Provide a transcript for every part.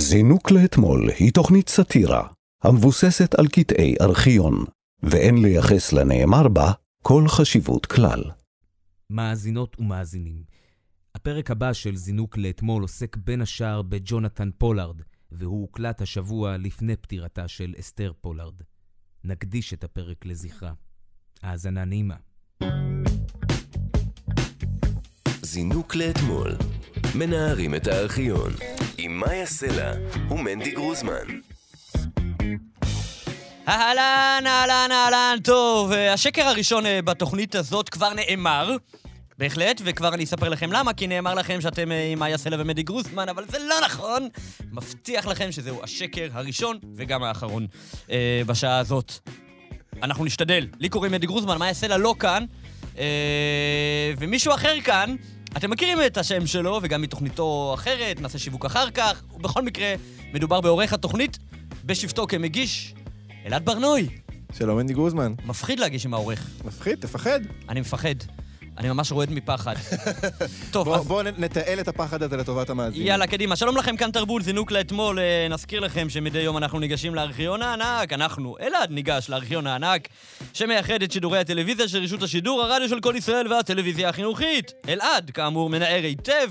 זינוק לאתמול היא תוכנית סאטירה המבוססת על קטעי ארכיון, ואין לייחס לנאמר בה כל חשיבות כלל. מאזינות ומאזינים, הפרק הבא של זינוק לאתמול עוסק בין השאר בג'ונתן פולארד, והוא הוקלט השבוע לפני פטירתה של אסתר פולארד. נקדיש את הפרק לזכרה. האזנה נעימה. זינוק לאתמול. מנערים את הארכיון. עם מאיה סלע ומנדי גרוזמן. אהלן, אהלן, אהלן, טוב, אה, השקר הראשון אה, בתוכנית הזאת כבר נאמר. בהחלט, וכבר אני אספר לכם למה, כי נאמר לכם שאתם אה, עם מאיה סלע ומדי גרוסמן, אבל זה לא נכון. מבטיח לכם שזהו השקר הראשון וגם האחרון אה, בשעה הזאת. אנחנו נשתדל. לי קוראים מדי גרוסמן, מאיה סלע לא כאן, אה, ומישהו אחר כאן, אתם מכירים את השם שלו, וגם מתוכניתו אחרת, נעשה שיווק אחר כך, ובכל מקרה, מדובר בעורך התוכנית, בשבתו כמגיש, אלעד ברנוי. שלום אנדי גוזמן. מפחיד להגיש עם העורך. מפחיד, תפחד. אני מפחד. אני ממש רועד מפחד. טוב, אז בוא נ- נתעל את הפחד הזה לטובת המאזינים. יאללה, קדימה. שלום לכם, כאן תרבות, זינוק לאתמול. אה, נזכיר לכם שמדי יום אנחנו ניגשים לארכיון הענק. אנחנו, אלעד ניגש לארכיון הענק, שמייחד את שידורי הטלוויזיה של רשות השידור, הרדיו של כל ישראל והטלוויזיה החינוכית. אלעד, כאמור, מנער היטב.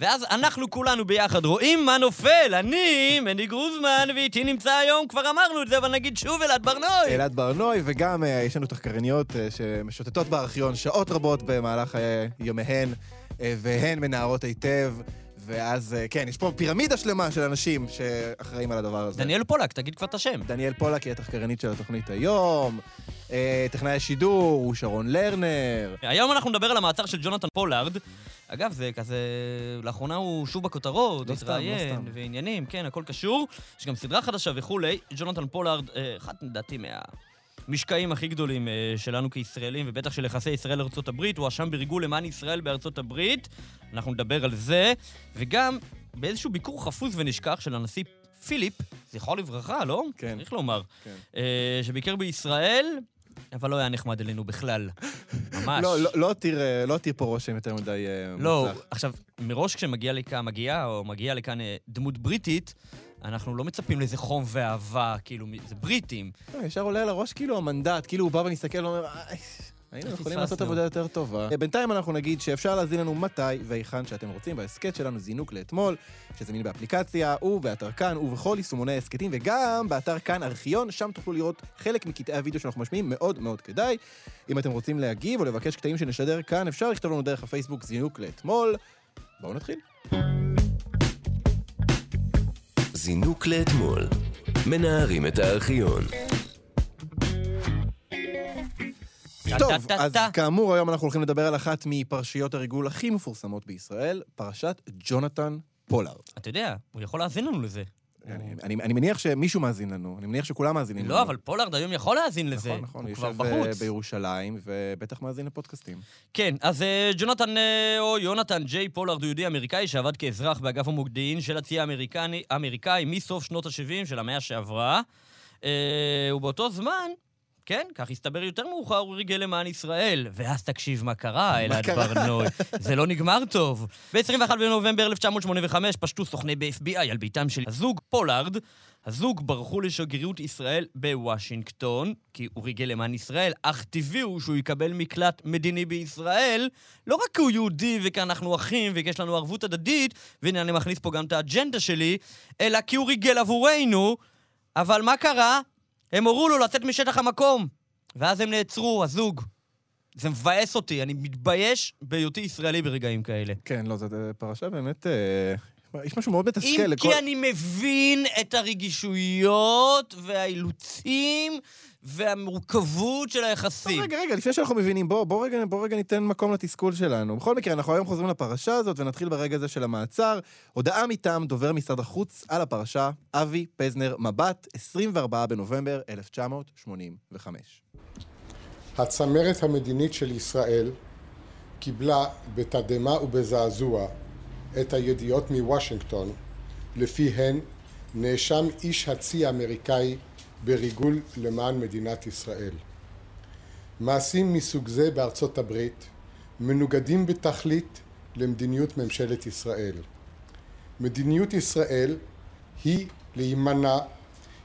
ואז אנחנו כולנו ביחד רואים מה נופל. אני, מני גרוזמן, ואיתי נמצא היום, כבר אמרנו את זה, אבל נגיד שוב אלעד ברנוי. אלעד ברנוי, וגם אה, יש לנו תחקרניות אה, שמשוטטות בארכיון שעות רבות במהלך אה, יומיהן, אה, והן מנערות היטב, ואז, אה, כן, יש פה פירמידה שלמה של אנשים שאחראים על הדבר הזה. דניאל פולק, תגיד כבר את השם. דניאל פולק היא התחקרנית של התוכנית היום, אה, טכנאי השידור הוא שרון לרנר. היום אנחנו נדבר על המעצר של ג'ונתן פולארד. אגב, זה כזה... לאחרונה הוא שוב בכותרות, לא לא התראיין. ועניינים, כן, הכל קשור. יש גם סדרה חדשה וכולי. ג'ונתן פולארד, אה, אחד לדעתי מהמשקעים הכי גדולים אה, שלנו כישראלים, ובטח של יחסי ישראל ארצות הברית. הוא הואשם בריגול למען ישראל בארצות הברית. אנחנו נדבר על זה. וגם באיזשהו ביקור חפוז ונשכח של הנשיא פיליפ, זכרו לברכה, לא? כן. צריך לומר. כן. אה, שביקר בישראל, אבל לא היה נחמד אלינו בכלל. ממש. לא, לא, לא אה, לא פה רושם יותר מדי לא, מוצלח. עכשיו, מראש כשמגיע לכאן, מגיעה או מגיעה לכאן דמות בריטית, אנחנו לא מצפים לאיזה חום ואהבה, כאילו, זה בריטים. לא, ישר עולה על הראש כאילו המנדט, כאילו הוא בא ומסתכל ואומר, "איי, היינו יכולים פספסנו." לעשות עבודה יותר טובה. בינתיים אנחנו נגיד שאפשר להזין לנו מתי והיכן שאתם רוצים בהסכת שלנו זינוק לאתמול, שזמין באפליקציה ובאתר כאן ובכל יישומוני ההסכתים וגם באתר כאן ארכיון, שם תוכלו לראות חלק מקטעי הוידאו שאנחנו משמיעים, מאוד מאוד כדאי. אם אתם רוצים להגיב או לבקש קטעים שנשדר כאן, אפשר לכתוב לנו דרך הפייסבוק זינוק לאתמול. בואו נתחיל. זינוק לאתמול. מנערים את הארכיון. טוב, אז. כאמור, היום אנחנו הולכים לדבר על אחת מפרשיות הריגול הכי מפורסמות בישראל, פרשת ג'ונתן פולארד. אתה יודע, הוא יכול להאזין לנו לזה. אני, אני, אני מניח שמישהו מאזין לנו, אני מניח שכולם מאזינים לנו. לא, אבל פולארד היום יכול להאזין לזה. נכון, נכון, הוא כבר יושב אה, בחוץ. בירושלים, ובטח מאזין לפודקאסטים. כן, אז אה, ג'ונתן, אה, או יונתן ג'יי פולארד הוא יהודי אמריקאי שעבד כאזרח באגף המודיעין של הצי האמריקאי מסוף שנות ה-70 של המאה שעברה. אה, ובאותו זמן, כן, כך הסתבר יותר מאוחר, הוא ריגל למען ישראל. ואז תקשיב מה קרה, אלעד? ברנוי. זה לא נגמר טוב. ב-21 בנובמבר 1985 פשטו סוכני ה-FBI על ביתם של הזוג פולארד. הזוג ברחו לשגרירות ישראל בוושינגטון, כי הוא ריגל למען ישראל, אך טבעי הוא שהוא יקבל מקלט מדיני בישראל, לא רק כי הוא יהודי וכי אנחנו אחים ויש לנו ערבות הדדית, והנה אני מכניס פה גם את האג'נדה שלי, אלא כי הוא ריגל עבורנו, אבל מה קרה? הם הורו לו לצאת משטח המקום, ואז הם נעצרו, הזוג. זה מבאס אותי, אני מתבייש בהיותי ישראלי ברגעים כאלה. כן, לא, זו פרשה באמת... אה, יש משהו מאוד מתסכל אם לכל... כי אני מבין את הרגישויות והאילוצים והמורכבות של היחסים. רגע, רגע, לפני שאנחנו מבינים, בוא, בוא, רגע, בוא רגע ניתן מקום לתסכול שלנו. בכל מקרה, אנחנו היום חוזרים לפרשה הזאת ונתחיל ברגע הזה של המעצר. הודעה מטעם דובר משרד החוץ על הפרשה, אבי פזנר מבט, 24 בנובמבר 1985. הצמרת המדינית של ישראל קיבלה בתדהמה ובזעזוע את הידיעות מוושינגטון, לפיהן נאשם איש הצי האמריקאי בריגול למען מדינת ישראל. מעשים מסוג זה בארצות הברית מנוגדים בתכלית למדיניות ממשלת ישראל. מדיניות ישראל היא להימנע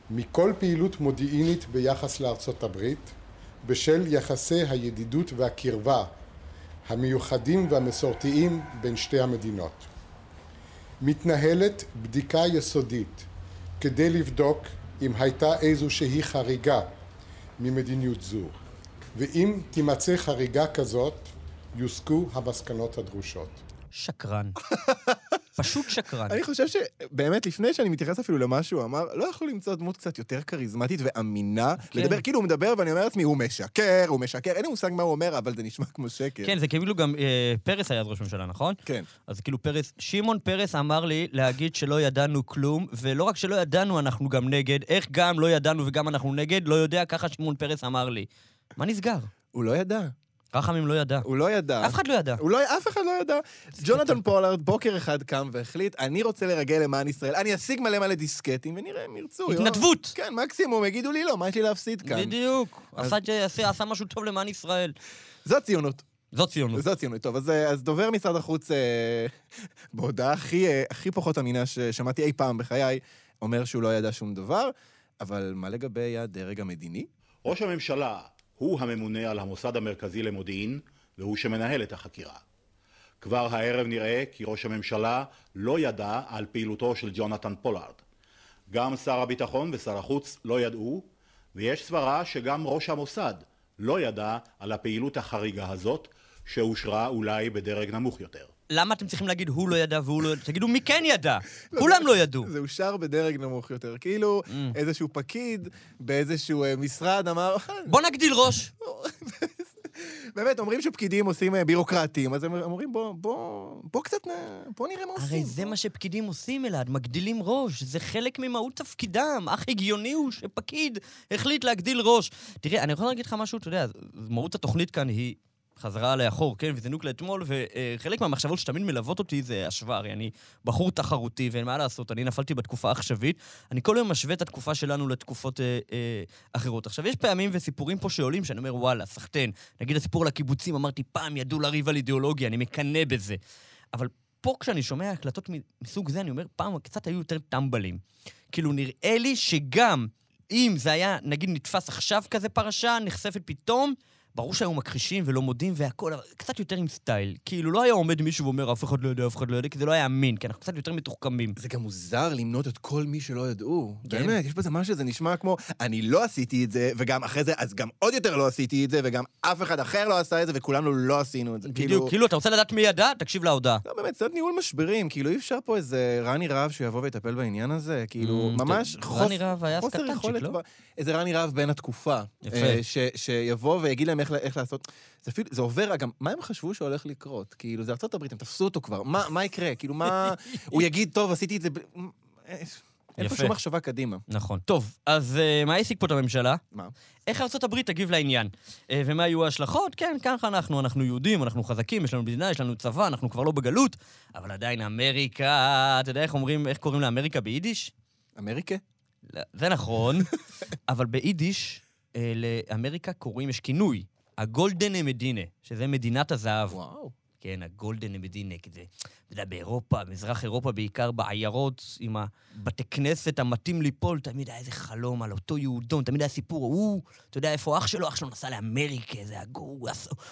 מכל פעילות מודיעינית ביחס לארצות הברית בשל יחסי הידידות והקרבה המיוחדים והמסורתיים בין שתי המדינות. מתנהלת בדיקה יסודית כדי לבדוק אם הייתה איזושהי חריגה ממדיניות זו, ואם תימצא חריגה כזאת, יוסקו המסקנות הדרושות. שקרן. פשוט שקרן. אני חושב שבאמת, לפני שאני מתייחס אפילו למה שהוא אמר, לא יכלו למצוא דמות קצת יותר כריזמטית ואמינה. כן. לדבר, כאילו הוא מדבר ואני אומר לעצמי, הוא משקר, הוא משקר, אין לי מושג מה הוא אומר, אבל זה נשמע כמו שקר. כן, זה כאילו גם אה, פרס היה אז ראש ממשלה, נכון? כן. אז כאילו פרס, שמעון פרס אמר לי להגיד שלא ידענו כלום, ולא רק שלא ידענו, אנחנו גם נגד. איך גם לא ידענו וגם אנחנו נגד? לא יודע, ככה שמעון פרס אמר לי. מה נסגר? הוא לא ידע. רחמים לא ידע. הוא לא ידע. אף אחד לא ידע. הוא לא, אף אחד לא ידע. ג'ונתן פולארד בוקר אחד קם והחליט, אני רוצה לרגל למען ישראל, אני אשיג מלא מלא דיסקטים ונראה אם ירצו. התנדבות. כן, מקסימום, יגידו לי לא, מה יש לי להפסיד כאן? בדיוק. אז- עשה עשה עשה משהו טוב למען ישראל. זו ציונות. זו ציונות. זו ציונות. טוב, אז, אה, אז דובר משרד החוץ, אה, בהודעה הכי, אה, הכי פחות אמינה ששמעתי אי פעם בחיי, אומר שהוא לא ידע שום דבר, אבל מה לגבי הדרג המדיני? ראש הממשלה הוא הממונה על המוסד המרכזי למודיעין והוא שמנהל את החקירה. כבר הערב נראה כי ראש הממשלה לא ידע על פעילותו של ג'ונתן פולארד. גם שר הביטחון ושר החוץ לא ידעו, ויש סברה שגם ראש המוסד לא ידע על הפעילות החריגה הזאת, שאושרה אולי בדרג נמוך יותר. למה אתם צריכים להגיד הוא לא ידע והוא לא ידע? תגידו מי כן ידע? כולם לא ידעו. זה אושר בדרג נמוך יותר. כאילו, Mm. איזשהו פקיד באיזשהו אה, משרד אמר, בוא נגדיל ראש. באמת, אומרים שפקידים עושים אה, בירוקרטים, אז הם אומרים, בוא, בוא, בוא קצת, בוא נראה מה עושים. הרי זה מה שפקידים עושים, אלעד, מגדילים ראש. זה חלק ממהות תפקידם. אך הגיוני הוא שפקיד החליט להגדיל ראש. תראה, אני יכול להגיד לך משהו, אתה יודע, מהות התוכנית כאן היא... חזרה לאחור, כן, וזינוק לאתמול, וחלק מהמחשבות שתמיד מלוות אותי זה השוואה. הרי אני בחור תחרותי, ואין מה לעשות, אני נפלתי בתקופה העכשווית. אני כל יום משווה את התקופה שלנו לתקופות אה, אה, אחרות. עכשיו, יש פעמים וסיפורים פה שעולים שאני אומר, וואלה, סחטיין. נגיד הסיפור על הקיבוצים, אמרתי, פעם ידעו לריב על אידיאולוגיה, אני מקנא בזה. אבל פה כשאני שומע הקלטות מסוג זה, אני אומר, פעם קצת היו יותר טמבלים. כאילו, נראה לי שגם אם זה היה, נגיד, נתפס עכשיו כזה פרשה, נחשפת פתאום, ברור שהיו מכחישים ולא מודים והכל, אבל קצת יותר עם סטייל. כאילו, לא היה עומד מישהו ואומר, אף אחד לא יודע, אף אחד לא יודע, כי זה לא היה אמין, כי אנחנו קצת יותר מתוחכמים. זה גם מוזר למנות את כל מי שלא ידעו. כן. באמת, יש בזה משהו, זה נשמע כמו, אני לא עשיתי את זה, וגם אחרי זה, אז גם עוד יותר לא עשיתי את זה, וגם אף אחד אחר לא עשה את זה, וכולנו לא עשינו את זה. בדיוק, כאילו, אתה רוצה לדעת מי ידע? תקשיב להודעה. לא, באמת, קצת ניהול משברים, כאילו אי אפשר פה איזה רני רהב שיבוא ויטפל בעניין הזה, כאילו, Mm, ממש טוב, רני רהב היה אז חוסר יכולת לא? איזה רני רהב בין התקופה. יפה. אה, ש- שיבוא ויגיד להם איך איך לעשות. זה אפילו, זה עובר, גם, מה הם חשבו שהולך לקרות? כאילו, זה הברית, הם תפסו אותו כבר, מה מה יקרה? כאילו, מה... הוא יגיד, טוב, עשיתי את זה... ב-" אה, אין פה. שום מחשבה קדימה. נכון. טוב, אז uh, מה העסיק פה את הממשלה? מה? איך ארה"ב תגיב לעניין? Uh, ומה היו ההשלכות? כן, ככה אנחנו, אנחנו יהודים, אנחנו חזקים, יש לנו מדינה, יש לנו צבא, אנחנו כבר לא בגלות, אבל עדיין אמריקה, אתה יודע איך אומרים, איך קוראים לאמריקה ביידיש? אמריקה? לא, זה נכון, אבל ביידיש אה, לאמריקה קוראים, יש כינוי, הגולדן מדינה, שזה מדינת הזהב. וואו. כן, הגולדן מדינה, כי זה, אתה יודע, באירופה, במזרח אירופה, בעיקר בעיירות, עם הבתי כנסת המתאים ליפול, תמיד היה איזה חלום על אותו יהודון, תמיד היה סיפור, הוא, אתה יודע איפה אח שלו? אח שלו נסע לאמריקה, זה הגור, הוא,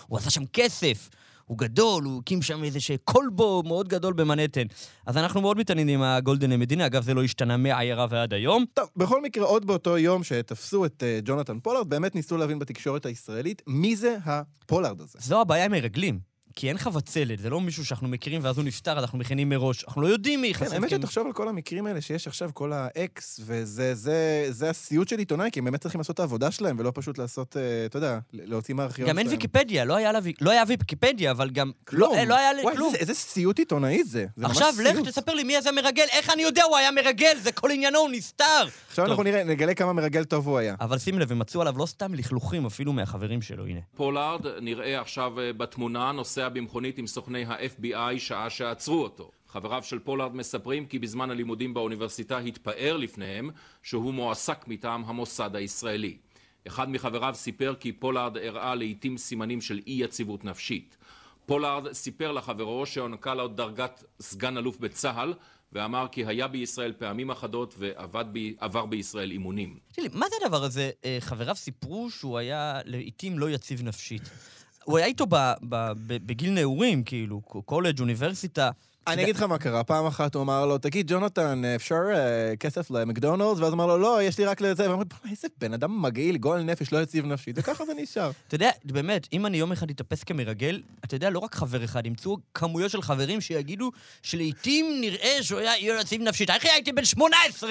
הוא עשה שם כסף. הוא גדול, הוא הקים שם איזה קולבו מאוד גדול במנהטן. אז אנחנו מאוד מתעניינים מהגולדענע מדינה, אגב, זה לא השתנה מהעיירה ועד היום. טוב, בכל מקרה, עוד באותו יום שתפסו את אה, ג'ונתן פולארד, באמת ניסו להבין בתקשורת הישראלית מי זה הפולארד הזה. זו הבעיה עם מרגלים. כי אין חבצלת, זה לא מישהו שאנחנו מכירים ואז הוא נפטר, אז אנחנו מכינים מראש. אנחנו לא יודעים מי כן, ייחשף. האמת כי הם- שתחשוב על כל המקרים האלה שיש עכשיו, כל האקס, וזה זה, זה הסיוט של עיתונאי, כי הם באמת צריכים לעשות את העבודה שלהם, ולא פשוט לעשות, אה, אתה יודע, להוציא מהארכיון גם אין שלהם. ויקיפדיה, לא היה לא היה ויקיפדיה, אבל גם... כלום. לא, לא היה וואי, כלום. איזה, איזה סיוט עיתונאי זה. זה עכשיו לך. תספר לי מי זה מרגל, איך אני יודע הוא היה מרגל, זה כל עניינו, הוא נסתר. עכשיו טוב. אנחנו נראה, נגלה כמה מרגל טוב הוא היה. אבל שים לב, הם מצאו עליו לא סתם לכלוכים אפילו מהחברים שלו, הנה. פולארד נראה עכשיו אה, בתמונה, נוסע במכונית עם סוכני ה-FBI שעה שעצרו אותו. חבריו של פולארד מספרים כי בזמן הלימודים באוניברסיטה התפאר לפניהם שהוא מועסק מטעם המוסד הישראלי. אחד מחבריו סיפר כי פולארד הראה לעיתים סימנים של אי יציבות נפשית. פולארד סיפר לחברו שהוענקה לו דרגת סגן אלוף בצה"ל ואמר כי היה בישראל פעמים אחדות ועבר בישראל אימונים. תראי, מה זה הדבר הזה? אה, חבריו סיפרו שהוא היה לעיתים לא יציב נפשית. הוא היה איתו ב- ב- ב- בגיל נעורים, כאילו, קולג', אוניברסיטה. אני אגיד לך מה קרה, פעם אחת הוא אמר לו, תגיד, ג'ונתן, אפשר אה, כסף למקדונלדס? ואז אמר לו, לא, יש לי רק לזה. ואמר, "בוא'נה, איזה בן אדם מגעיל, גועל נפש, לא יציב נפשית, וככה זה נשאר. אתה יודע, באמת, אם אני יום אחד אתאפס כמרגל, אתה יודע, לא רק חבר אחד, ימצאו כמויות של חברים שיגידו שלעיתים נראה שהוא היה יציב נפשית. אחי, הייתי בן 18!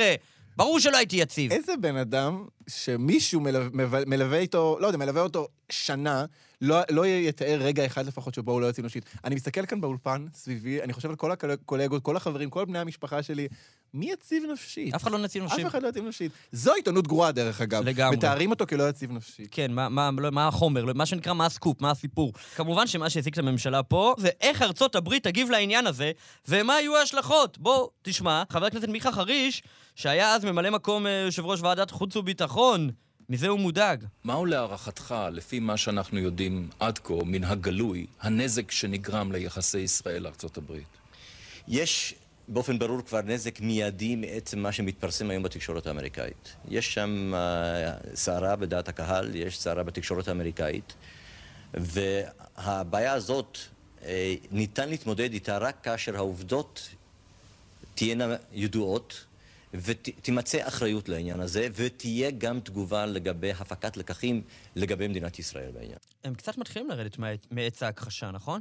ברור שלא הייתי יציב. איזה בן אדם שמישהו מלווה- מלווה איתו, לא יודע, מלווה אותו שנה, לא, לא יתאר רגע אחד לפחות שבו הוא לא יוצא נשית. אני מסתכל כאן באולפן, סביבי, אני חושב על כל הקולגות, כל החברים, כל בני המשפחה שלי, מי יציב נפשית? אף אחד לא נציב נפשית. אף אחד לא יציב נפשית. זו עיתונות גרועה, דרך אגב. לגמרי. מתארים אותו כלא יציב נפשית. כן, מה, מה, לא, מה החומר, לא, מה שנקרא, מה הסקופ, מה הסיפור. כמובן שמה שהזיק את הממשלה פה, זה איך ארצות הברית תגיב לעניין הזה, ומה יהיו ההשלכות. בוא, תשמע, חבר הכנסת מיכה חריש, שהיה אז ממלא מקום אה, יושב ראש ועדת חוץ וביטחון, מזה הוא מודאג. מהו להערכתך, לפי מה שאנחנו יודעים עד כה, מן הגלוי, הנזק שנגרם ליחסי ישראל-ארצות הברית? יש באופן ברור כבר נזק מיידי מעצם מה שמתפרסם היום בתקשורת האמריקאית. יש שם אה, סערה בדעת הקהל, יש סערה בתקשורת האמריקאית, והבעיה הזאת, אה, ניתן להתמודד איתה רק כאשר העובדות תהיינה ידועות. ותימצא אחריות לעניין הזה, ותהיה גם תגובה לגבי הפקת לקחים לגבי מדינת ישראל בעניין. הם קצת מתחילים לרדת מעץ- ההכחשה, נכון?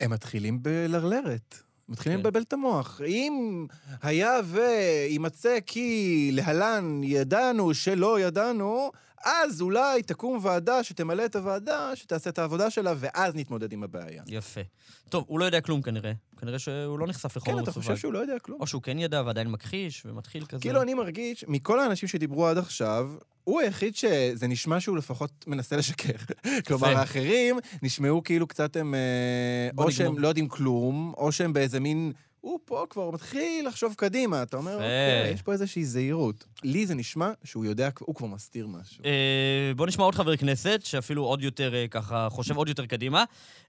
הם מתחילים בלרלרת. מתחילים כן. לבלבל את המוח. אם היה ויימצא כי להלן ידענו שלא ידענו, אז אולי תקום ועדה שתמלא את הוועדה, שתעשה את העבודה שלה, ואז נתמודד עם הבעיה. יפה. טוב, הוא לא יודע כלום כנראה. כנראה שהוא לא נחשף לחומר כן, אתה מסווג. חושב שהוא לא יודע כלום. או שהוא כן ידע ועדיין מכחיש, ומתחיל כזה. כאילו, אני מרגיש, מכל האנשים שדיברו עד עכשיו, הוא היחיד שזה נשמע שהוא לפחות מנסה לשקר. כלומר, האחרים נשמעו כאילו קצת הם... אה, או. שהם לא יודעים כלום, או שהם באיזה מין... הוא פה כבר מתחיל לחשוב קדימה, אתה אומר. אוקיי, יש פה איזושהי זהירות. לי זה נשמע שהוא יודע, הוא כבר מסתיר משהו. אה, בוא נשמע עוד חבר כנסת, שאפילו עוד יותר, אה, ככה, חושב עוד יותר קדימה.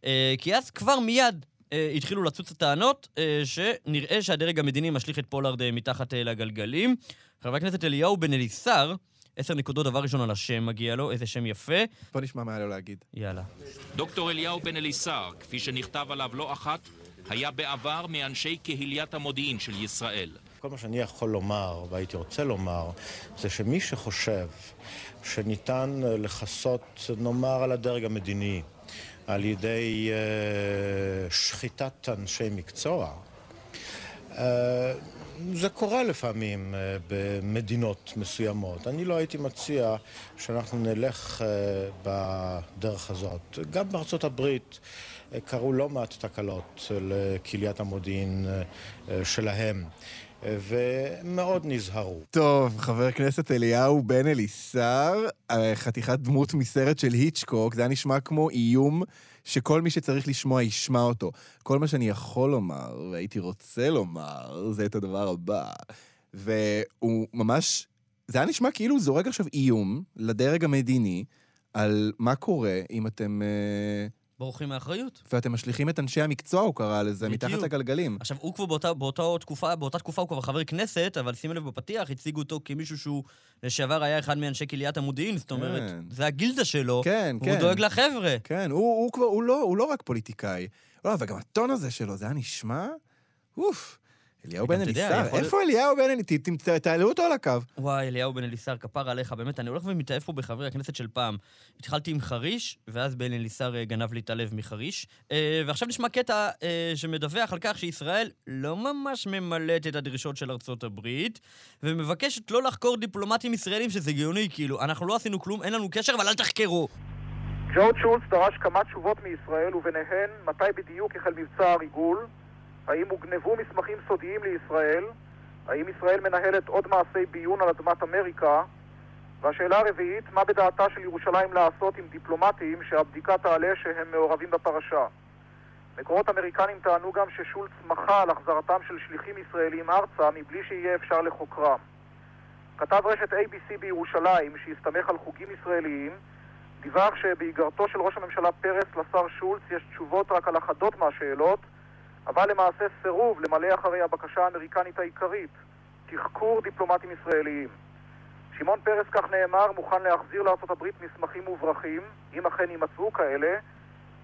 אה, כי אז כבר מיד התחילו לצוץ הטענות, אה, שנראה שהדרג המדיני משליך את פולארד מתחת לגלגלים. חבר הכנסת אליהו בן אליסר, עשר נקודות, דבר ראשון על השם מגיע לו, איזה שם יפה. בוא נשמע מה היה לו להגיד. יאללה. דוקטור אליהו בן אליסר, כפי שנכתב עליו לא אחת, היה בעבר מאנשי קהיליית המודיעין של ישראל. כל מה שאני יכול לומר, והייתי רוצה לומר, זה שמי שחושב שניתן לכסות, נאמר, על הדרג המדיני, על ידי אה, שחיטת אנשי מקצוע, אה, זה קורה לפעמים אה, במדינות מסוימות. אני לא הייתי מציע שאנחנו נלך אה, בדרך הזאת. גם בארצות הברית קרו לא מעט תקלות לקהיליית המודיעין אה, אה, שלהם, אה, ומאוד נזהרו. טוב, חבר הכנסת אליהו בן אליסר, אה, חתיכת דמות מסרט של היצ'קוק, זה היה נשמע כמו איום שכל מי שצריך לשמוע ישמע אותו. כל מה שאני יכול לומר, והייתי רוצה לומר, זה את הדבר הבא. והוא ממש, זה היה נשמע כאילו הוא זורק עכשיו איום לדרג המדיני על מה קורה אם אתם... אה, בורחים מאחריות. ואתם משליכים את אנשי המקצוע, הוא קרא לזה, בדיוק. מתחת לגלגלים. עכשיו, הוא כבר באותה, באותה, תקופה, באותה תקופה הוא כבר חבר כנסת, אבל שים לב בפתיח, הציגו אותו כמישהו שהוא לשעבר היה אחד מאנשי קהיליית המודיעין, זאת אומרת, כן. זה הגילדה שלו, כן, והוא כן. דואג לחבר'ה. כן, הוא, הוא כבר, הוא לא, הוא לא רק פוליטיקאי. לא, וגם הטון הזה שלו, זה היה נשמע? אוף. אליהו בן אליסר, יכול- איפה אליהו בן אליסר? תעלו אותו על הקו. וואי, אליהו בן אליסר, כפר עליך, באמת, אני הולך ומתאהב פה בחברי הכנסת של פעם. התחלתי עם חריש, ואז בן אליסר אה, גנב לי את הלב מחריש. אה, ועכשיו נשמע קטע אה, שמדווח על כך שישראל לא ממש ממלאת את הדרישות של ארצות הברית, ומבקשת לא לחקור דיפלומטים ישראלים, שזה גאוני, כאילו, אנחנו לא עשינו כלום, אין לנו קשר, אבל אל תחקרו. ג'ורג' שולץ דרש כמה תשובות מישראל, וביניהן מתי בדיוק החל מבצע הריגול, האם הוגנבו מסמכים סודיים לישראל, האם ישראל מנהלת עוד מעשי ביון על אדמת אמריקה, והשאלה הרביעית, מה בדעתה של ירושלים לעשות עם דיפלומטים שהבדיקה תעלה שהם מעורבים בפרשה. מקורות אמריקנים טענו גם ששולץ מחה על החזרתם של שליחים ישראלים ארצה מבלי שיהיה אפשר לחוקרם. כתב רשת ABC בירושלים, שהסתמך על חוגים ישראליים, דיווח שבאיגרתו של ראש הממשלה פרס לשר שולץ יש תשובות רק על אחדות מהשאלות, אבל למעשה סירוב למלא אחרי הבקשה האמריקנית העיקרית, תחקור דיפלומטים ישראליים. שמעון פרס, כך נאמר, מוכן להחזיר הברית מסמכים מוברחים, אם אכן יימצאו כאלה,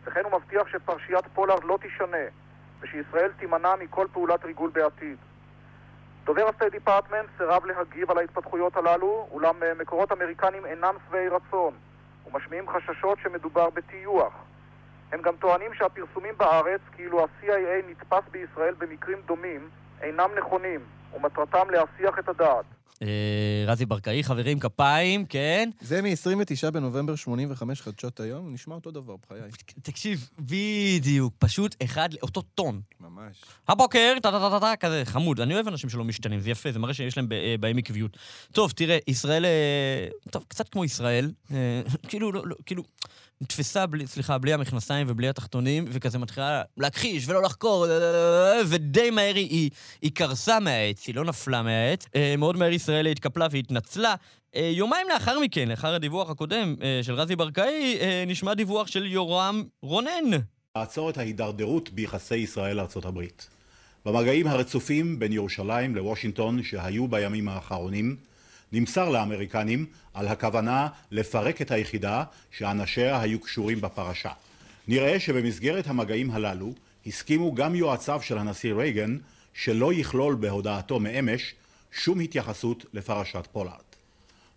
וכן הוא מבטיח שפרשיית פולארד לא תישנה, ושישראל תימנע מכל פעולת ריגול בעתיד. דובר ה State Department סירב להגיב על ההתפתחויות הללו, אולם אה, מקורות אמריקנים אינם שבעי רצון, ומשמיעים חששות שמדובר בטיוח. הם גם טוענים שהפרסומים בארץ, כאילו ה-CIA נתפס בישראל במקרים דומים, אינם נכונים, ומטרתם להסיח את הדעת. אה, רזי ברקאי, חברים, כפיים, כן? זה מ-29 בנובמבר 85 חדשות היום, נשמע אותו דבר, בחיי. תקשיב, בדיוק, פשוט אחד, אותו טון. ממש. הבוקר, טה-טה-טה-טה, כזה חמוד. אני אוהב אנשים שלא משתנים, זה יפה, זה מראה שיש להם אה, בהם עקביות. טוב, תראה, ישראל, אה, טוב, קצת כמו ישראל, כאילו, לא, לא, כאילו, נתפסה, בלי, סליחה, בלי המכנסיים ובלי התחתונים, וכזה מתחילה להכחיש ולא לחקור, ודי מהר היא, היא, היא קרסה מהעץ, היא לא נפלה מהעץ. אה, מאוד מהר ישראל התקפלה והתנצלה. אה, יומיים לאחר מכן, לאחר הדיווח הקודם אה, של רזי ברקאי, נשמע דיווח של יורם רונן. לעצור את ההידרדרות ביחסי ישראל-ארצות הברית. במגעים הרצופים בין ירושלים לוושינגטון שהיו בימים האחרונים, נמסר לאמריקנים על הכוונה לפרק את היחידה שאנשיה היו קשורים בפרשה. נראה שבמסגרת המגעים הללו הסכימו גם יועציו של הנשיא רייגן שלא יכלול בהודעתו מאמש שום התייחסות לפרשת פולארד.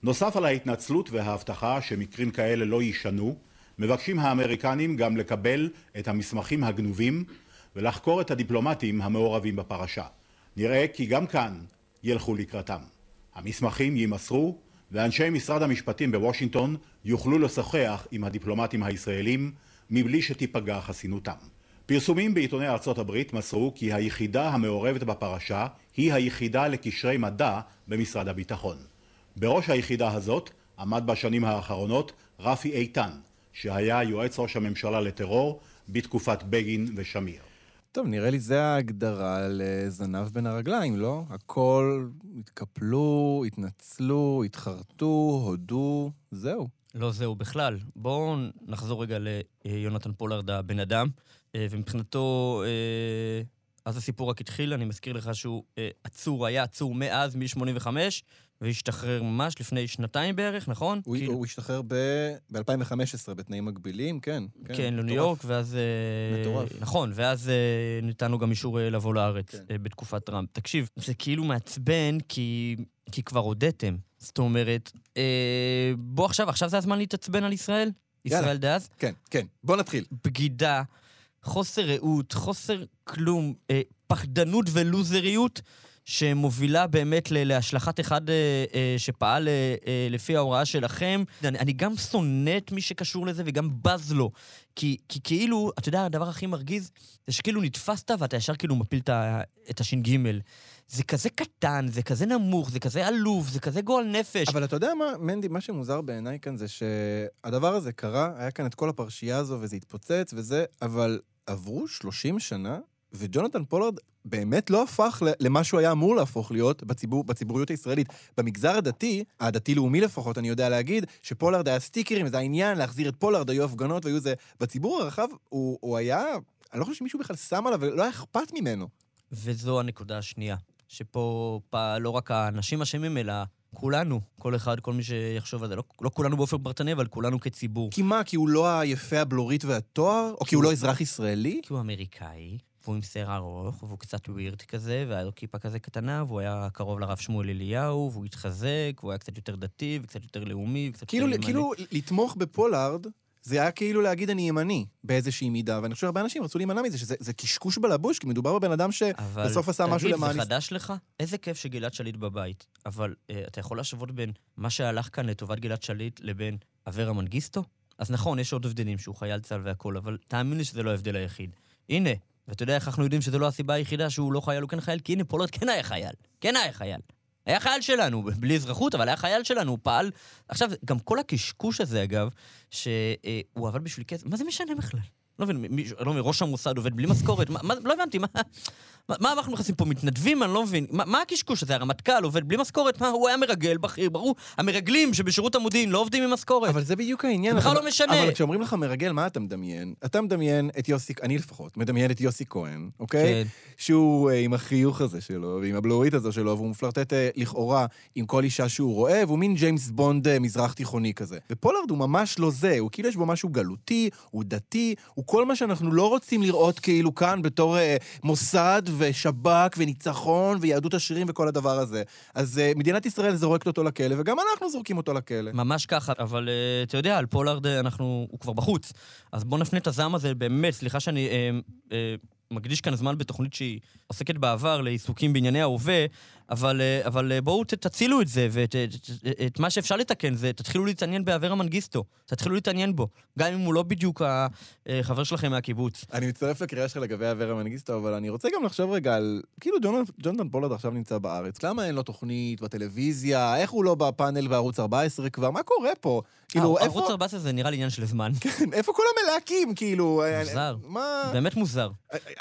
נוסף על ההתנצלות וההבטחה שמקרים כאלה לא יישנו, מבקשים האמריקנים גם לקבל את המסמכים הגנובים ולחקור את הדיפלומטים המעורבים בפרשה. נראה כי גם כאן ילכו לקראתם. המסמכים יימסרו ואנשי משרד המשפטים בוושינגטון יוכלו לשוחח עם הדיפלומטים הישראלים מבלי שתיפגע חסינותם. פרסומים בעיתוני ארצות הברית מסרו כי היחידה המעורבת בפרשה היא היחידה לקשרי מדע במשרד הביטחון. בראש היחידה הזאת עמד בשנים האחרונות רפי איתן, שהיה יועץ ראש הממשלה לטרור בתקופת בגין ושמיר. טוב, נראה לי זה ההגדרה לזנב בין הרגליים, לא? הכל התקפלו, התנצלו, התחרטו, הודו, זהו. לא זהו בכלל. בואו נחזור רגע ליונתן פולארד הבן אדם, אה, ומבחינתו, אה, אז הסיפור רק התחיל, אני מזכיר לך שהוא אה, עצור, היה עצור מאז, מ-85, והשתחרר ממש לפני שנתיים בערך, נכון? הוא, כאילו- הוא השתחרר ב-2015 בתנאים מגבילים, כן. כן, לניו מטורף. יורק, ואז... אה, מטורף. נכון, ואז אה, ניתן לו גם אישור אה, לבוא לארץ כן. בתקופת טראמפ. תקשיב, זה כאילו מעצבן, כי, כי כבר הודיתם. זאת אומרת, אה, בוא עכשיו, עכשיו זה הזמן להתעצבן על ישראל? יאללה. ישראל דאז? כן, כן. בוא נתחיל. בגידה, חוסר רעות, חוסר כלום, אה, פחדנות ולוזריות. שמובילה באמת להשלכת אחד אה, אה, שפעל אה, לפי ההוראה שלכם. אני, אני גם שונא את מי שקשור לזה וגם בז לו. כי, כי כאילו, אתה יודע, הדבר הכי מרגיז זה שכאילו נתפסת ואתה ישר כאילו מפיל את הש"ג. זה כזה קטן, זה כזה נמוך, זה כזה עלוב, זה כזה גועל נפש. אבל אתה יודע מה, מנדי, מה שמוזר בעיניי כאן זה שהדבר הזה קרה, היה כאן את כל הפרשייה הזו וזה התפוצץ וזה, אבל עברו 30 שנה, וג'ונתן פולארד באמת לא הפך למה שהוא היה אמור להפוך להיות בציבור, בציבוריות הישראלית. במגזר הדתי, הדתי-לאומי לפחות, אני יודע להגיד, שפולארד היה סטיקרים, זה העניין, להחזיר את פולארד, היו הפגנות והיו זה. בציבור הרחב, הוא, הוא היה, אני לא חושב שמישהו בכלל שם עליו, ולא היה אכפת ממנו. וזו הנקודה השנייה, שפה פ- לא רק האנשים אשמים, אלא כולנו, כל אחד, כל מי שיחשוב על זה. לא, לא כולנו באופן פרטני, אבל כולנו כציבור. כי מה, כי הוא לא היפה, הבלורית והתואר? או כי הוא לא אזרח ישראלי? כי הוא אמריקאי, והוא עם שיער ארוך, והוא קצת ווירד כזה, והיה לו כיפה כזה קטנה, והוא היה קרוב לרב שמואל אליהו, והוא התחזק, והוא היה קצת יותר דתי, וקצת יותר לאומי, וקצת כאילו, יותר ימני. כאילו לתמוך בפולארד, זה היה כאילו להגיד אני ימני, באיזושהי מידה, ואני חושב שהרבה אנשים רצו להימנע מזה, שזה זה קשקוש בלבוש, כי מדובר בבן אדם שבסוף עשה משהו למען... אבל תגיד, זה חדש לך? איזה כיף שגלעד שליט בבית. אבל uh, אתה יכול להשוות בין מה שהלך כאן לטובת גלעד שליט לבין אברה מנגיסטו? אז נכון, יש עוד הבדלים שהוא חייל צה"ל והכול, אבל תאמין לי שזה לא ההבדל היחיד. הנה, ואתה יודע איך אנחנו יודעים שזו לא הסיבה היחידה שהוא לא חייל, הוא כן חייל? כי הנה, פולארד כן היה חייל. כן היה חייל. היה חייל שלנו, בלי אזרחות, אבל היה חייל שלנו, הוא פעל... עכשיו, גם כל הקשקוש הזה, אגב, שהוא עבד בשביל כסף, מה זה משנה בכלל? לא מבין, מי, לא מבין, ראש המוסד עובד בלי משכורת? מה, מה, לא הבנתי, מה, מה, מה אנחנו נכנסים פה, מתנדבים? אני לא מבין. מה, מה הקשקוש הזה? הרמטכ"ל עובד בלי משכורת? מה, הוא היה מרגל, בכיר, ברור. המרגלים שבשירות המודיעין לא עובדים עם משכורת. אבל זה בדיוק העניין. זה בכלל לא משנה. אבל כשאומרים לך מרגל, מה אתה מדמיין? אתה מדמיין את יוסי, אני לפחות, מדמיין את יוסי כהן, אוקיי? כן. שהוא אה, עם החיוך הזה שלו, ועם הבלורית הזו שלו, והוא מפלרטט אה, לכאורה עם כל אישה שהוא רואה, והוא מין ג'יימס בונד אה, מזרח תיכוני כזה. ופולארד הוא ממש לא זה, הוא כאילו יש בו משהו גלותי, הוא דתי, הוא כל מה שאנחנו לא רוצים לראות כאילו כאן בתור אה, מוסד ושב"כ וניצחון ויהדות השירים וכל הדבר הזה. אז אה, מדינת ישראל זורקת אותו לכלא, וגם אנחנו זורקים אותו לכלא. ממש ככה, אבל אה, אתה יודע, על פולארד אה, אנחנו, הוא כבר בחוץ. אז בואו נפנה את הזעם הזה, באמת, סליחה שאני אה, אה, מקדיש כאן זמן בתוכנית שהיא עוסקת בעבר לעיסוקים בענייני ההווה, אבל, אה, אבל אה, בואו תצילו את זה, ואת את, את, את מה שאפשר לתקן זה, תתחילו להתעניין באברה מנגיסטו. תתחילו להתעניין בו. גם אם הוא לא בדיוק החבר שלכם מהקיבוץ. אני מצטרף לקריאה שלך לגבי אברה מנגיסטו, אבל אני רוצה גם לחשוב רגע על... כאילו ג'ונתן- פולארד עכשיו נמצא בארץ, למה אין לו תוכנית בטלוויזיה? איך הוא לא בפאנל בערוץ 14 כבר? מה קורה פה? כאילו, אה, איפה... ערוץ 14 זה נראה לי עניין של זמן. כן, איפה כל המלהקים? כאילו... אה, מוזר. מה... באמת מוזר.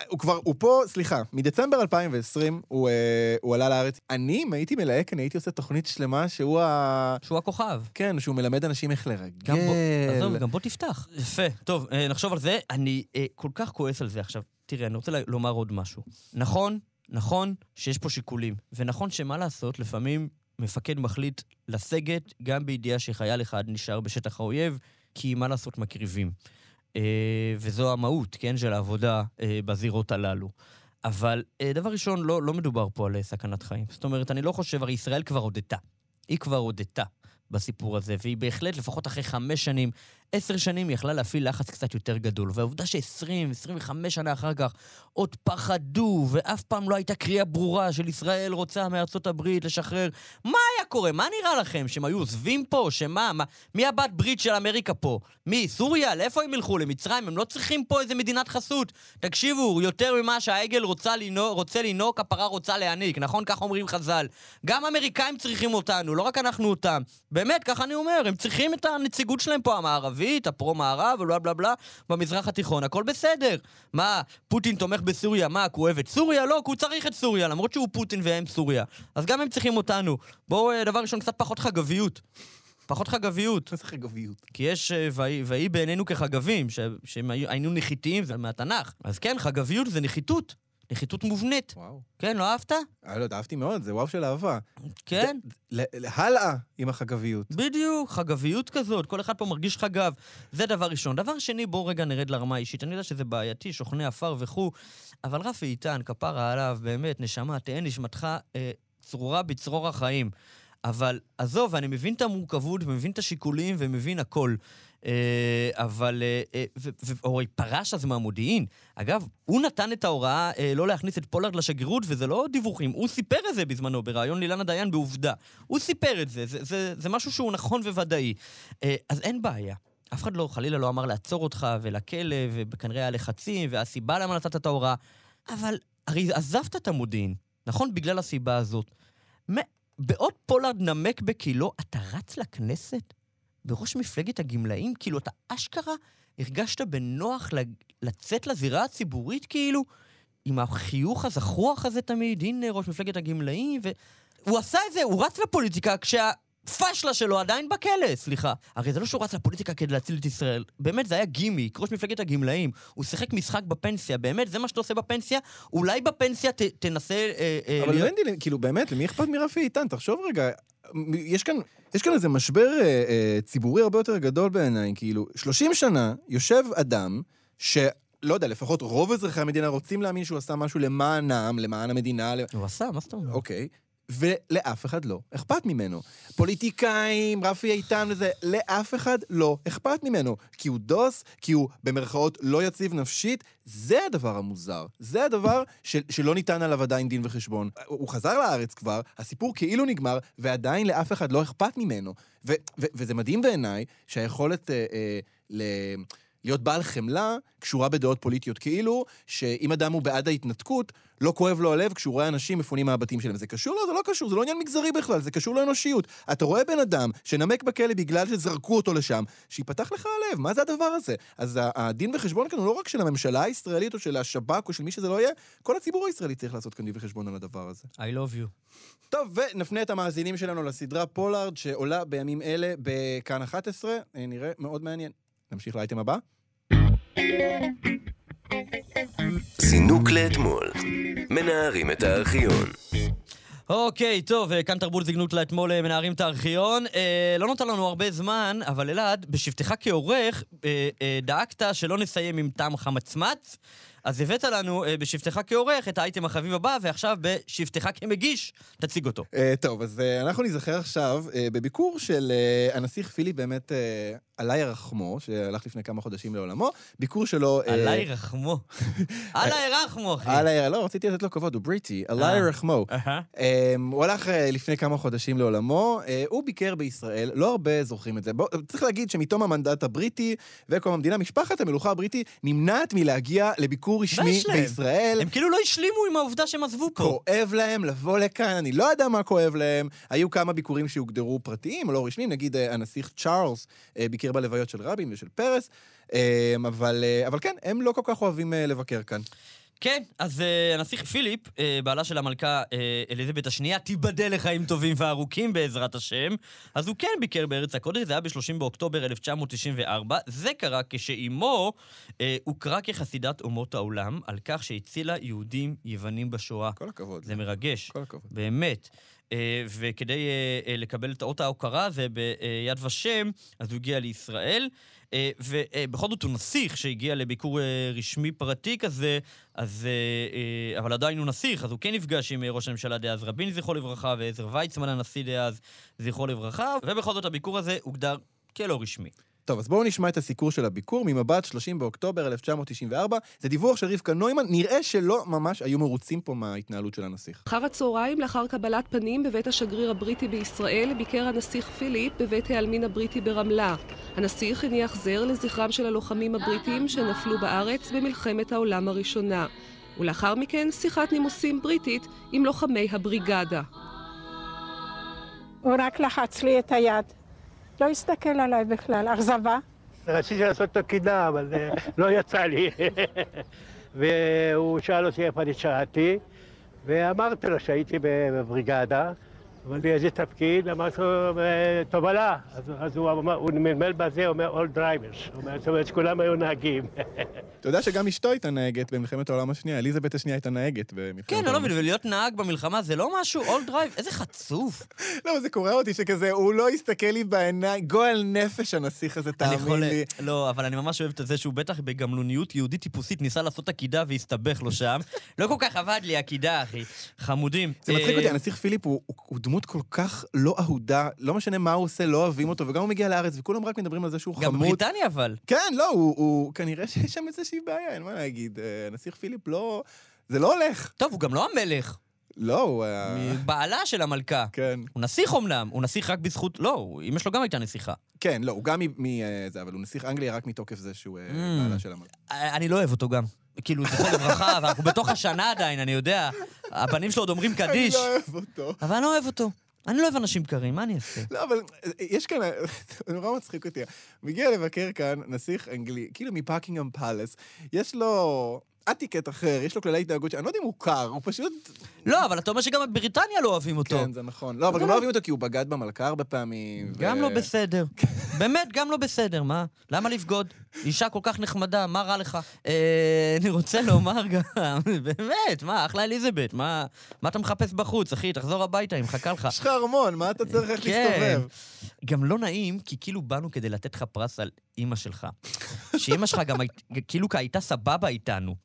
הוא כבר, הוא פה, סליחה, מדצמבר 2020 הוא, אה, הוא עלה לארץ. אני, אם הייתי מלהק, אני הייתי עושה תוכנית שלמה שהוא ה... שהוא הכוכב. כן, שהוא מלמד אנשים איך גם לרגל. בוא, עזוב, גם בוא תפתח. יפה. טוב, אה, נחשוב על זה. אני אה, כל כך כועס על זה עכשיו. תראה, אני רוצה לומר עוד משהו. נכון, נכון שיש פה שיקולים, ונכון שמה לעשות, לפעמים מפקד מחליט לסגת גם בידיעה שחייל אחד נשאר בשטח האויב, כי מה לעשות, מקריבים. אה, וזו המהות, כן, של העבודה בזירות הללו. אבל אה, דבר ראשון, לא, לא מדובר פה על אה, סכנת חיים. זאת אומרת, אני לא חושב, הרי ישראל כבר הודתה. היא כבר הודתה בסיפור הזה, והיא בהחלט, לפחות אחרי חמש שנים, עשר שנים, היא יכלה להפעיל לחץ קצת יותר גדול. והעובדה ש-20, 25 שנה אחר כך עוד פחדו, ואף פעם לא הייתה קריאה ברורה של ישראל רוצה מארצות הברית לשחרר, מה היה קורה? מה נראה לכם? שהם היו עוזבים פה? שמה? מה? מי הבת ברית של אמריקה פה? מי? סוריה? לאיפה הם ילכו? למצרים? הם לא צריכים פה איזה מדינת חסות. תקשיבו, יותר ממה שהעגל רוצה לינוק, רוצה לינוק, הפרה רוצה להעניק, נכון? כך אומרים חז"ל. גם אמריקאים צריכים אותנו, לא רק אנחנו אותם. באמת, ככה אני אומר, הם צריכים את הנציגות שלהם פה, המערבית, הפרו-מערב, ובלה בלה בלה, במזרח התיכון, הכל בסדר. מה, פוטין תומך בסוריה, מה, כי הוא אוהב את סוריה? לא, כי הוא צריך את סוריה, למרות שהוא פוטין והם סוריה. אז גם הם צריכים אותנו. בואו, אה, דבר ראשון, קצת פחות חגביות. פחות חגביות. איזה חגביות. כי יש אה, ויהי בעינינו כחגבים, ש- שהם היו- היינו נחיתיים, זה מהתנ"ך. אז כן, חגביות זה נחיתות. נחיתות מובנית. וואו. כן, לא אהבת? אה, לא, אהבתי מאוד, זה וואו של אהבה. כן. ל- ל- הלאה עם החגביות. בדיוק, חגביות כזאת, כל אחד פה מרגיש חגב. זה דבר ראשון. דבר שני, בואו רגע נרד לרמה האישית. אני יודע שזה בעייתי, שוכני עפר וכו', אבל רפי איתן, כפרה עליו, באמת, נשמה, תהא נשמתך אה, צרורה בצרור החיים. אבל עזוב, אני מבין את המורכבות, ומבין את השיקולים, ומבין הכל. אה, אבל, אה, אה, ו- ו- אורי פרש אז מהמודיעין. אגב, הוא נתן את ההוראה אה, לא להכניס את פולארד לשגרירות, וזה לא דיווחים, הוא סיפר את זה בזמנו, בריאיון לאילנה דיין בעובדה. הוא סיפר את זה, זה, זה, זה משהו שהוא נכון וודאי. אז אין בעיה. אף אחד לא, חלילה לא אמר לעצור אותך ולכלא, וכנראה היה לחצים, והסיבה למה נתת את ההוראה. אבל הרי עזבת את המודיעין, נכון? בגלל הסיבה הזאת. בעוד פולארד נמק בכילו, אתה רץ לכנסת? בראש מפלגת הגמלאים? כאילו, אתה אשכרה הרגשת בנוח לצאת לזירה הציבורית, כאילו? עם החיוך הזחוח הזה תמיד, הנה ראש מפלגת הגמלאים, והוא עשה את זה, הוא רץ לפוליטיקה כשהפשלה שלו עדיין בכלא, סליחה. הרי זה לא שהוא רץ לפוליטיקה כדי להציל את ישראל, באמת זה היה גימיק, ראש מפלגת הגמלאים, הוא שיחק משחק בפנסיה, באמת, זה מה שאתה עושה בפנסיה, אולי בפנסיה ת, תנסה אה, אה, אבל להיות... כאילו, באמת, למי אכפת מרפי איתן? תחשוב רגע, יש כאן, יש כאן איזה משבר אה, אה, ציבורי הרבה יותר גדול בעיניי, כאילו, 30 שנה יושב אדם ש... לא יודע, לפחות רוב אזרחי המדינה רוצים להאמין שהוא עשה משהו למען העם, למען המדינה. הוא עשה, מה זאת אומרת? אוקיי. ולאף אחד לא אכפת ממנו. פוליטיקאים, רפי איתן וזה, לאף אחד לא אכפת ממנו. כי הוא דוס, כי הוא במרכאות לא יציב נפשית, זה הדבר המוזר. זה הדבר של, שלא ניתן עליו עדיין דין וחשבון. הוא חזר לארץ כבר, הסיפור כאילו נגמר, ועדיין לאף אחד לא אכפת ממנו. ו- ו- וזה מדהים בעיניי שהיכולת אה, אה, ל... להיות בעל חמלה קשורה בדעות פוליטיות. כאילו שאם אדם הוא בעד ההתנתקות, לא כואב לו הלב כשהוא רואה אנשים מפונים מהבתים שלהם. זה קשור? לא, זה לא קשור, זה לא עניין מגזרי בכלל, זה קשור לאנושיות. אתה רואה בן אדם שנמק בכלא בגלל שזרקו אותו לשם, שיפתח לך הלב, מה זה הדבר הזה? אז הדין וחשבון כאן הוא לא רק של הממשלה הישראלית או של השב"כ או של מי שזה לא יהיה, כל הציבור הישראלי צריך לעשות כאן דין וחשבון על הדבר הזה. I love you. טוב, ונפנה את המאזינים שלנו לסדרה פולארד, שעולה בימים אלה בכאן 11. אה, נראה מאוד מעניין. נמשיך לאייטם הבא. זינוק לאתמול. מנערים את הארכיון. אוקיי, טוב, אה, כאן תרבות זיגנות לאתמול אה, מנערים את הארכיון. אה, לא נותר לנו הרבה זמן, אבל אלעד, בשבתך כעורך, אה, אה, דאגת שלא נסיים עם טעם חמצמץ, אז הבאת לנו אה, בשבתך כעורך את האייטם החביב הבא, ועכשיו בשבתך כמגיש, תציג אותו. אה, טוב, אז אה, אנחנו ניזכר עכשיו אה, בביקור של אה, הנסיך פיליפ, באמת אה, עליי ירחמו, שהלך לפני כמה חודשים לעולמו. ביקור שלו... אה, עליי רחמו. עליי רחמו, אחי. עליי, לא, רציתי לתת לו כבוד, הוא בריטי, עליי אה. ירחמו. אהה. Um, הוא הלך uh, לפני כמה חודשים לעולמו, הוא ביקר בישראל, לא הרבה זוכרים את זה. צריך להגיד שמתום המנדט הבריטי וקום המדינה, משפחת המלוכה הבריטי נמנעת מלהגיע לביקור רשמי? בישראל. הם כאילו לא השלימו עם העובדה שהם עזבו פה. כואב להם לבוא לכאן, אני לא יודע מה כואב להם. היו כמה ביקורים שהוגדרו פרטיים, לא רשמיים, נגיד אה, הנסיך צ'ארלס אה, ביקר בלוויות של רבין ושל פרס, אה, אבל, אה, אבל כן, הם לא כל כך אוהבים אה, לבקר כאן. כן, אז uh, הנסיך פיליפ, uh, בעלה של המלכה uh, אליזבת השנייה, תיבדל לחיים טובים וארוכים בעזרת השם, אז הוא כן ביקר בארץ הקודש, זה היה ב-30 באוקטובר 1994. זה קרה כשאימו uh, הוכרה כחסידת אומות העולם על כך שהצילה יהודים יוונים בשואה. כל הכבוד. זה מרגש. כל הכבוד. באמת. אה, וכדי אה, אה, לקבל את אות ההוקרה הזה ביד ושם, אז הוא הגיע לישראל. ובכל זאת הוא נסיך שהגיע לביקור רשמי פרטי כזה, אז, אבל עדיין הוא נסיך, אז הוא כן נפגש עם ראש הממשלה דאז רבין, זכרו לברכה, ועזר ויצמן הנשיא דאז, זכרו לברכה, ובכל זאת הביקור הזה הוגדר כלא רשמי. טוב, אז בואו נשמע את הסיקור של הביקור ממבט 30 באוקטובר 1994. זה דיווח של רבקה נוימן, נראה שלא ממש היו מרוצים פה מההתנהלות של הנסיך. אחר הצהריים, לאחר קבלת פנים בבית השגריר הבריטי בישראל, ביקר הנסיך פיליפ בבית העלמין הבריטי ברמלה. הנסיך הניח זר לזכרם של הלוחמים הבריטים שנפלו בארץ במלחמת העולם הראשונה. ולאחר מכן, שיחת נימוסים בריטית עם לוחמי הבריגדה. הוא רק לחץ לי את היד. לא הסתכל עליי בכלל, אכזבה. רציתי לעשות לו קידה, אבל לא יצא לי. והוא שאל אותי איפה אני שירתי, ואמרתי לו שהייתי בבריגדה, לי איזה תפקיד, אמרתי לו "אה, תובלה. אז, הוא אמר, הוא מלמל בזה, הוא אומר all drivers. הוא אומר, זאת אומרת שכולם היו נהגים. אתה יודע שגם אשתו הייתה נהגת במלחמת העולם השנייה, אליזבת השנייה הייתה נהגת במלחמת כן, אני העולם לא מבין, ולהיות נהג במלחמה זה לא משהו, old drive, איזה חצוף. לא, זה קורע אותי שכזה, הוא לא הסתכל לי בעיניים, גועל נפש הנסיך הזה, תאמין. לי. לא, אבל אני ממש אוהב את זה שהוא בטח בגמלוניות יהודית טיפוסית ניסה לעשות את הקידה והסתבך לו שם. לא כל כך עבד לי הקידה, אחי. חמודים. זה מצחיק אה, אותי, הנסיך פיליפ הוא, הוא דמות כל כך לא אהודה, לא משנה מה הוא עושה, לא אוהבים אותו, וגם הוא מגיע לארץ, וכולם רק מדברים על זה שהוא גם חמוד. בבריטניה אבל. כן, לא, הוא, הוא כנראה שיש שם איזושהי בעיה, אין מה להגיד. אה, הנסיך פיליפ לא... זה לא הולך. טוב, הוא גם לא המלך. לא, הוא... היה- בעלה של המלכה. כן. הוא נסיך אמנם, הוא נסיך רק בזכות... לא, אמא שלו גם הייתה נסיכה. כן, לא, הוא גם מ... מ אה, זה, אבל הוא נסיך אנגליה רק מתוקף זה שהוא אה, Mm. בעלה של המלכה. אני לא אוהב אותו גם. כאילו, זכרו לברכה, ואנחנו בתוך השנה עדיין, אני יודע. הבנים שלו עוד אומרים קדיש. אני לא אוהב אותו. אבל אני לא אוהב אותו. אני לא אוהב אנשים קרים, מה אני אעשה? לא, אבל אה, יש כאן, זה נורא מצחיק אותי. מגיע לבקר כאן נסיך אנגלי, כאילו מפאקינגהם פאלס, יש לו אטיקט אחר, יש לו כללי התנהגות שאני לא יודע אם הוא קר, הוא פשוט... לא, אבל אתה אומר שגם בבריטניה לא אוהבים אותו. כן, זה נכון. לא, אבל גם לא אוהבים אותו כי הוא בגד במלכה הרבה פעמים. גם לא בסדר. באמת, גם לא בסדר, מה? למה לבגוד? אישה כל כך נחמדה, מה רע לך? אה, אני רוצה לומר גם, באמת, מה, אחלה אליזבת, מה אתה מחפש בחוץ, אחי? תחזור הביתה, היא מחכה לך. יש לך ארמון, מה אתה צריך איך כן. להסתובב? גם לא נעים, כי כאילו באנו כדי לתת לך פרס על אימא שלך. שאימא שלך גם כאילו הייתה סבבה איתנו.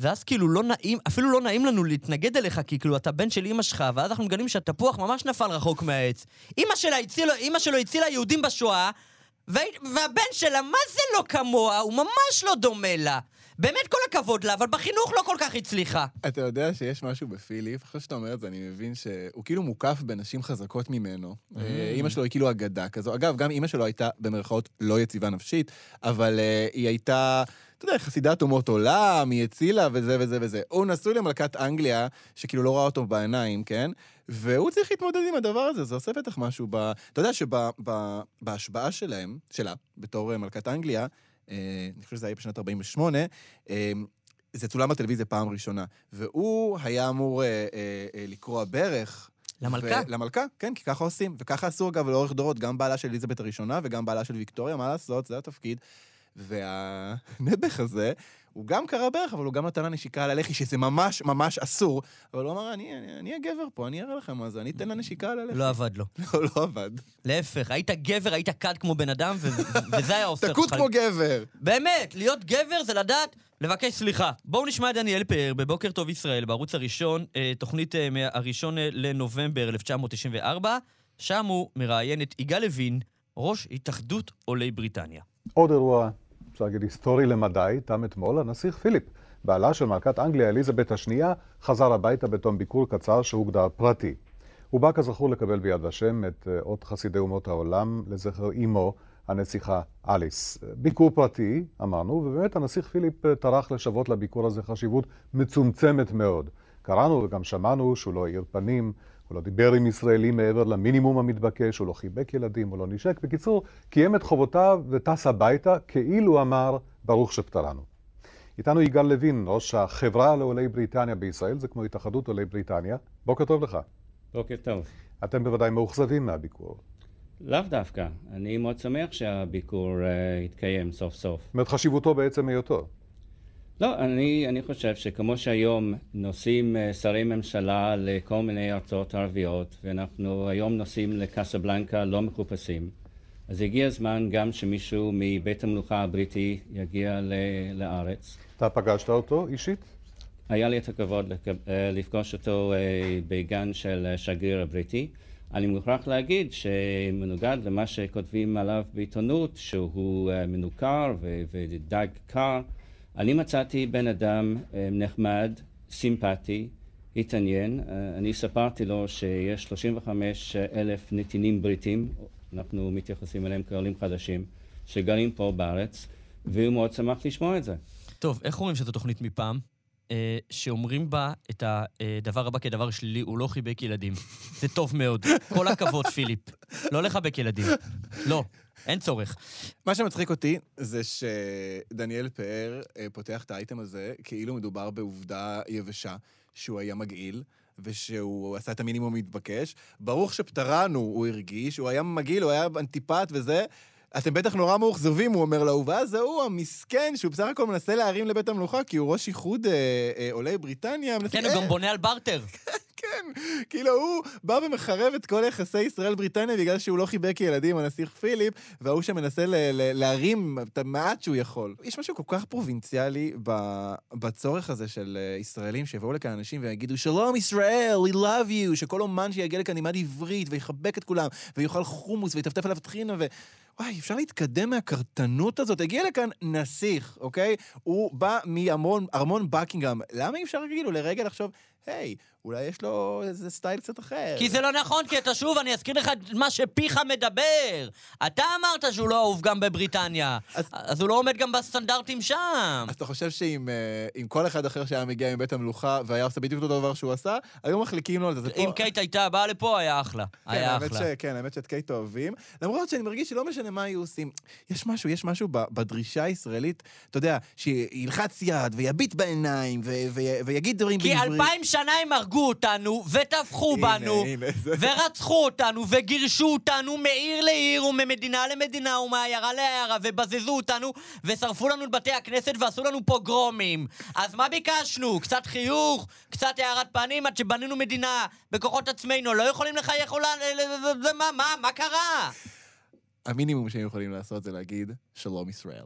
ואז כאילו לא נעים, אפילו לא נעים לנו להתנגד אליך, כי כאילו אתה בן של אימא שלך, ואז אנחנו מגלים שהתפוח ממש נפל רחוק מהעץ. אימא שלו הצילה יהודים בשואה, והבן שלה, מה זה לא כמוה? הוא ממש לא דומה לה. באמת כל הכבוד לה, אבל בחינוך לא כל כך הצליחה. אתה יודע שיש משהו בפיליפ, אחרי שאתה אומר את זה, אני מבין שהוא כאילו מוקף בנשים חזקות ממנו. Mm. אה, אימא שלו היא כאילו אגדה כזו. אגב, גם אימא שלו הייתה במרכאות לא יציבה נפשית, אבל אה, היא הייתה... אתה יודע, חסידת אומות עולם, היא הצילה וזה וזה וזה. הוא נשוי למלכת אנגליה, שכאילו לא ראה אותו בעיניים, כן? והוא צריך להתמודד עם הדבר הזה, זה עושה בטח משהו ב... אתה יודע שבהשבעה שלהם, שלה, בתור אה, מלכת אנגליה, אה, אני חושב שזה היה בשנת 48, אה, זה צולם בטלוויזיה פעם ראשונה, והוא היה אמור אה, אה, אה, לקרוע ברך. למלכה? ו- למלכה, כן, כי ככה עושים. וככה עשו אגב לאורך דורות, גם בעלה של אליזבת הראשונה וגם בעלה של ויקטוריה, מה לעשות, זה התפקיד. והנעבך הזה, הוא גם קרע ברך, אבל הוא גם נתן לה נשיקה על הלחי, שזה ממש ממש אסור. אבל הוא אמר, אני, אני, אני הגבר פה, אני אראה לכם מה זה, אני אתן לה נשיקה על הלחי. לא עבד לו. לא, לא עבד. להפך, היית גבר, היית קד כמו בן אדם, וזה היה עושה... תקוט כמו גבר. באמת, להיות גבר זה לדעת לבקש סליחה. בואו נשמע את דניאל פאר בבוקר טוב ישראל, בערוץ הראשון, אה, תוכנית אה, מהראשון אה, לנובמבר 1994, שם הוא מראיין את יגאל לוין, ראש התאחדות עולי בריטניה. עוד אירוע, אפשר להגיד, היסטורי למדי, תם אתמול, הנסיך פיליפ, בעלה של מלכת אנגליה אליזבת השנייה, חזר הביתה בתום ביקור קצר שהוגדר פרטי. הוא בא כזכור לקבל ביד ושם את אה, אות חסידי אומות העולם לזכר אימו, הנסיכה אליס. ביקור פרטי, אמרנו, ובאמת הנסיך פיליפ אה, טרח לשוות לביקור הזה חשיבות מצומצמת מאוד. קראנו וגם שמענו שהוא לא האיר פנים, הוא לא דיבר עם ישראלים מעבר למינימום המתבקש, הוא לא חיבק ילדים, הוא לא נשק. בקיצור, קיים את חובותיו וטס הביתה, כאילו אמר, ברוך שפטרנו. איתנו יגאל לוין, ראש החברה לעולי בריטניה בישראל, זה כמו התאחדות עולי בריטניה. בוקר טוב לך. בוקר טוב. אתם בוודאי מאוכזבים מהביקור. לאו דווקא. אני מאוד שמח שהביקור uh, התקיים סוף סוף. זאת אומרת, חשיבותו בעצם היותו. לא, אני, אני חושב שכמו שהיום נוסעים uh, שרי ממשלה לכל מיני ארצות ערביות, ואנחנו היום נוסעים לקסבלנקה לא מחופשים, אז הגיע הזמן גם שמישהו מבית המלוכה הבריטי יגיע ל- לארץ. אתה פגשת אותו אישית? היה לי את הכבוד אה, לפגוש אותו אה, בגן של השגריר הבריטי. אני מוכרח להגיד שמנוגד למה שכותבים עליו בעיתונות, שהוא אה, מנוכר ודג קר, אני מצאתי בן אדם אה, נחמד, סימפטי, התעניין. אה, אני ספרתי לו שיש 35 אלף נתינים בריטים, אנחנו מתייחסים אליהם כעולים חדשים, שגרים פה בארץ, והוא מאוד שמח לשמוע את זה. טוב, איך אומרים שזו תוכנית מפעם? אה, שאומרים בה את הדבר הבא כדבר שלילי, הוא לא חיבק ילדים. זה טוב מאוד. כל הכבוד, פיליפ. לא לחבק ילדים. לא, אין צורך. מה שמצחיק אותי זה שדניאל פאר אה, פותח את האייטם הזה כאילו מדובר בעובדה יבשה, שהוא היה מגעיל. ושהוא עשה את המינימום המתבקש. ברוך שפטרנו, הוא הרגיש, הוא היה מגעיל, הוא היה אנטיפט וזה. אתם בטח נורא מאוכזבים, הוא אומר לו, ואז ההוא המסכן, שהוא בסך הכל מנסה להרים לבית המלוכה, כי הוא ראש איחוד אה, אה, עולי בריטניה. מנסה- כן, הוא גם בונה על בארטר. כאילו, הוא בא ומחרב את כל יחסי ישראל-בריטניה בגלל שהוא לא חיבק ילדים, הנסיך פיליפ, וההוא שמנסה להרים את המעט שהוא יכול. יש משהו כל כך פרובינציאלי בצורך הזה של אה, ישראלים שיבואו לכאן אנשים ויגידו, שלום ישראל, we love you, שכל אומן שיגיע לכאן ילמד עברית ויחבק את כולם, ויאכל חומוס ויטפטף עליו טחינה ו... וואי, אפשר להתקדם מהקרטנות הזאת? הגיע לכאן נסיך, אוקיי? הוא בא מארמון ארמון בקינגהם. למה אי אפשר כאילו לרגע לחשוב, היי, אולי יש לו איזה סטייל קצת אחר? כי זה לא נכון, כי אתה שוב, אני אזכיר לך את מה שפיך מדבר. אתה אמרת שהוא לא אהוב גם בבריטניה. אז הוא לא עומד גם בסטנדרטים שם. אז אתה חושב שאם אה, כל אחד אחר שהיה מגיע מבית המלוכה והיה עושה בדיוק אותו דבר שהוא עשה, היו מחליקים לו על זה. אם קייט הייתה באה לפה, היה אחלה. כן, היה אחלה. כן, האמת שאת קייט אוהבים. למרות שאני מרגיש שלא משנה מה היו עושים. יש משהו, יש משהו בדרישה הישראלית, אתה יודע, שילחץ יד ויביט בעיניים ו- ו- ויגיד דברים כי בעברית. אלפיים שנה הם הרגו אותנו, וטבחו בנו, הנה, ורצחו אותנו, וגירשו אותנו מעיר לעיר, וממדינה למדינה, ומעיירה לעיירה, ובזזו אותנו, ושרפו לנו את בתי הכנסת, ועשו לנו פוגרומים. אז מה ביקשנו? קצת חיוך? קצת הארת פנים עד שבנינו מדינה בכוחות עצמנו? לא יכולים לחייך אולי... מה, מה, מה קרה? המינימום שהם יכולים לעשות זה להגיד, שלום ישראל.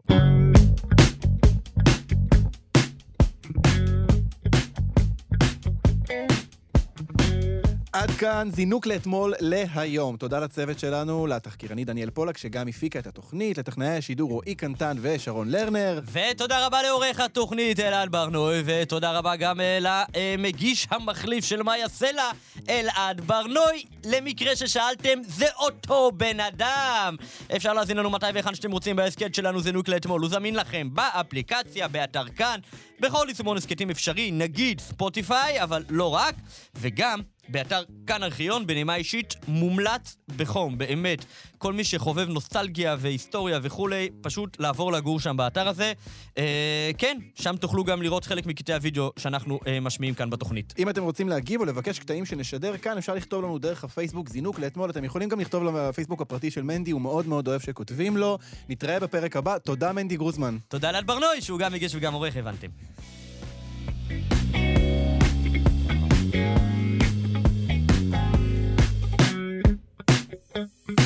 עד כאן זינוק לאתמול להיום. תודה לצוות שלנו, לתחקירנית דניאל פולק, שגם הפיקה את התוכנית, לטכנאי השידור רועי קנטן ושרון לרנר. ותודה רבה לעורך התוכנית אלעד ברנוי, ותודה רבה גם אה, למגיש המחליף של מאיה סלע, אלעד ברנוי. למקרה ששאלתם, זה אותו בן אדם. אפשר להזין לנו מתי והיכן שאתם רוצים בהסכת שלנו זינוק לאתמול. הוא זמין לכם באפליקציה, באתר כאן, בכל יישומון הסכתים אפשרי, נגיד ספוטיפיי, אבל לא רק, וגם באתר כאן ארכיון, בנימה אישית, מומלץ בחום, באמת. כל מי שחובב נוסטלגיה והיסטוריה וכולי, פשוט לעבור לגור שם באתר הזה. אה, כן, שם תוכלו גם לראות חלק מקטעי הוידאו שאנחנו אה, משמיעים כאן בתוכנית. אם אתם רוצים להגיב או לבקש קטעים שנשדר כאן, אפשר לכתוב לנו דרך הפייסבוק זינוק לאתמול. אתם יכולים גם לכתוב לפייסבוק הפרטי של מנדי, הוא מאוד מאוד אוהב שכותבים לו. נתראה בפרק הבא. תודה, מנדי גרוזמן. תודה לאל ברנוי, שהוא גם מגיש וגם עורך, הבנתם.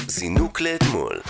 זינוק לאתמול.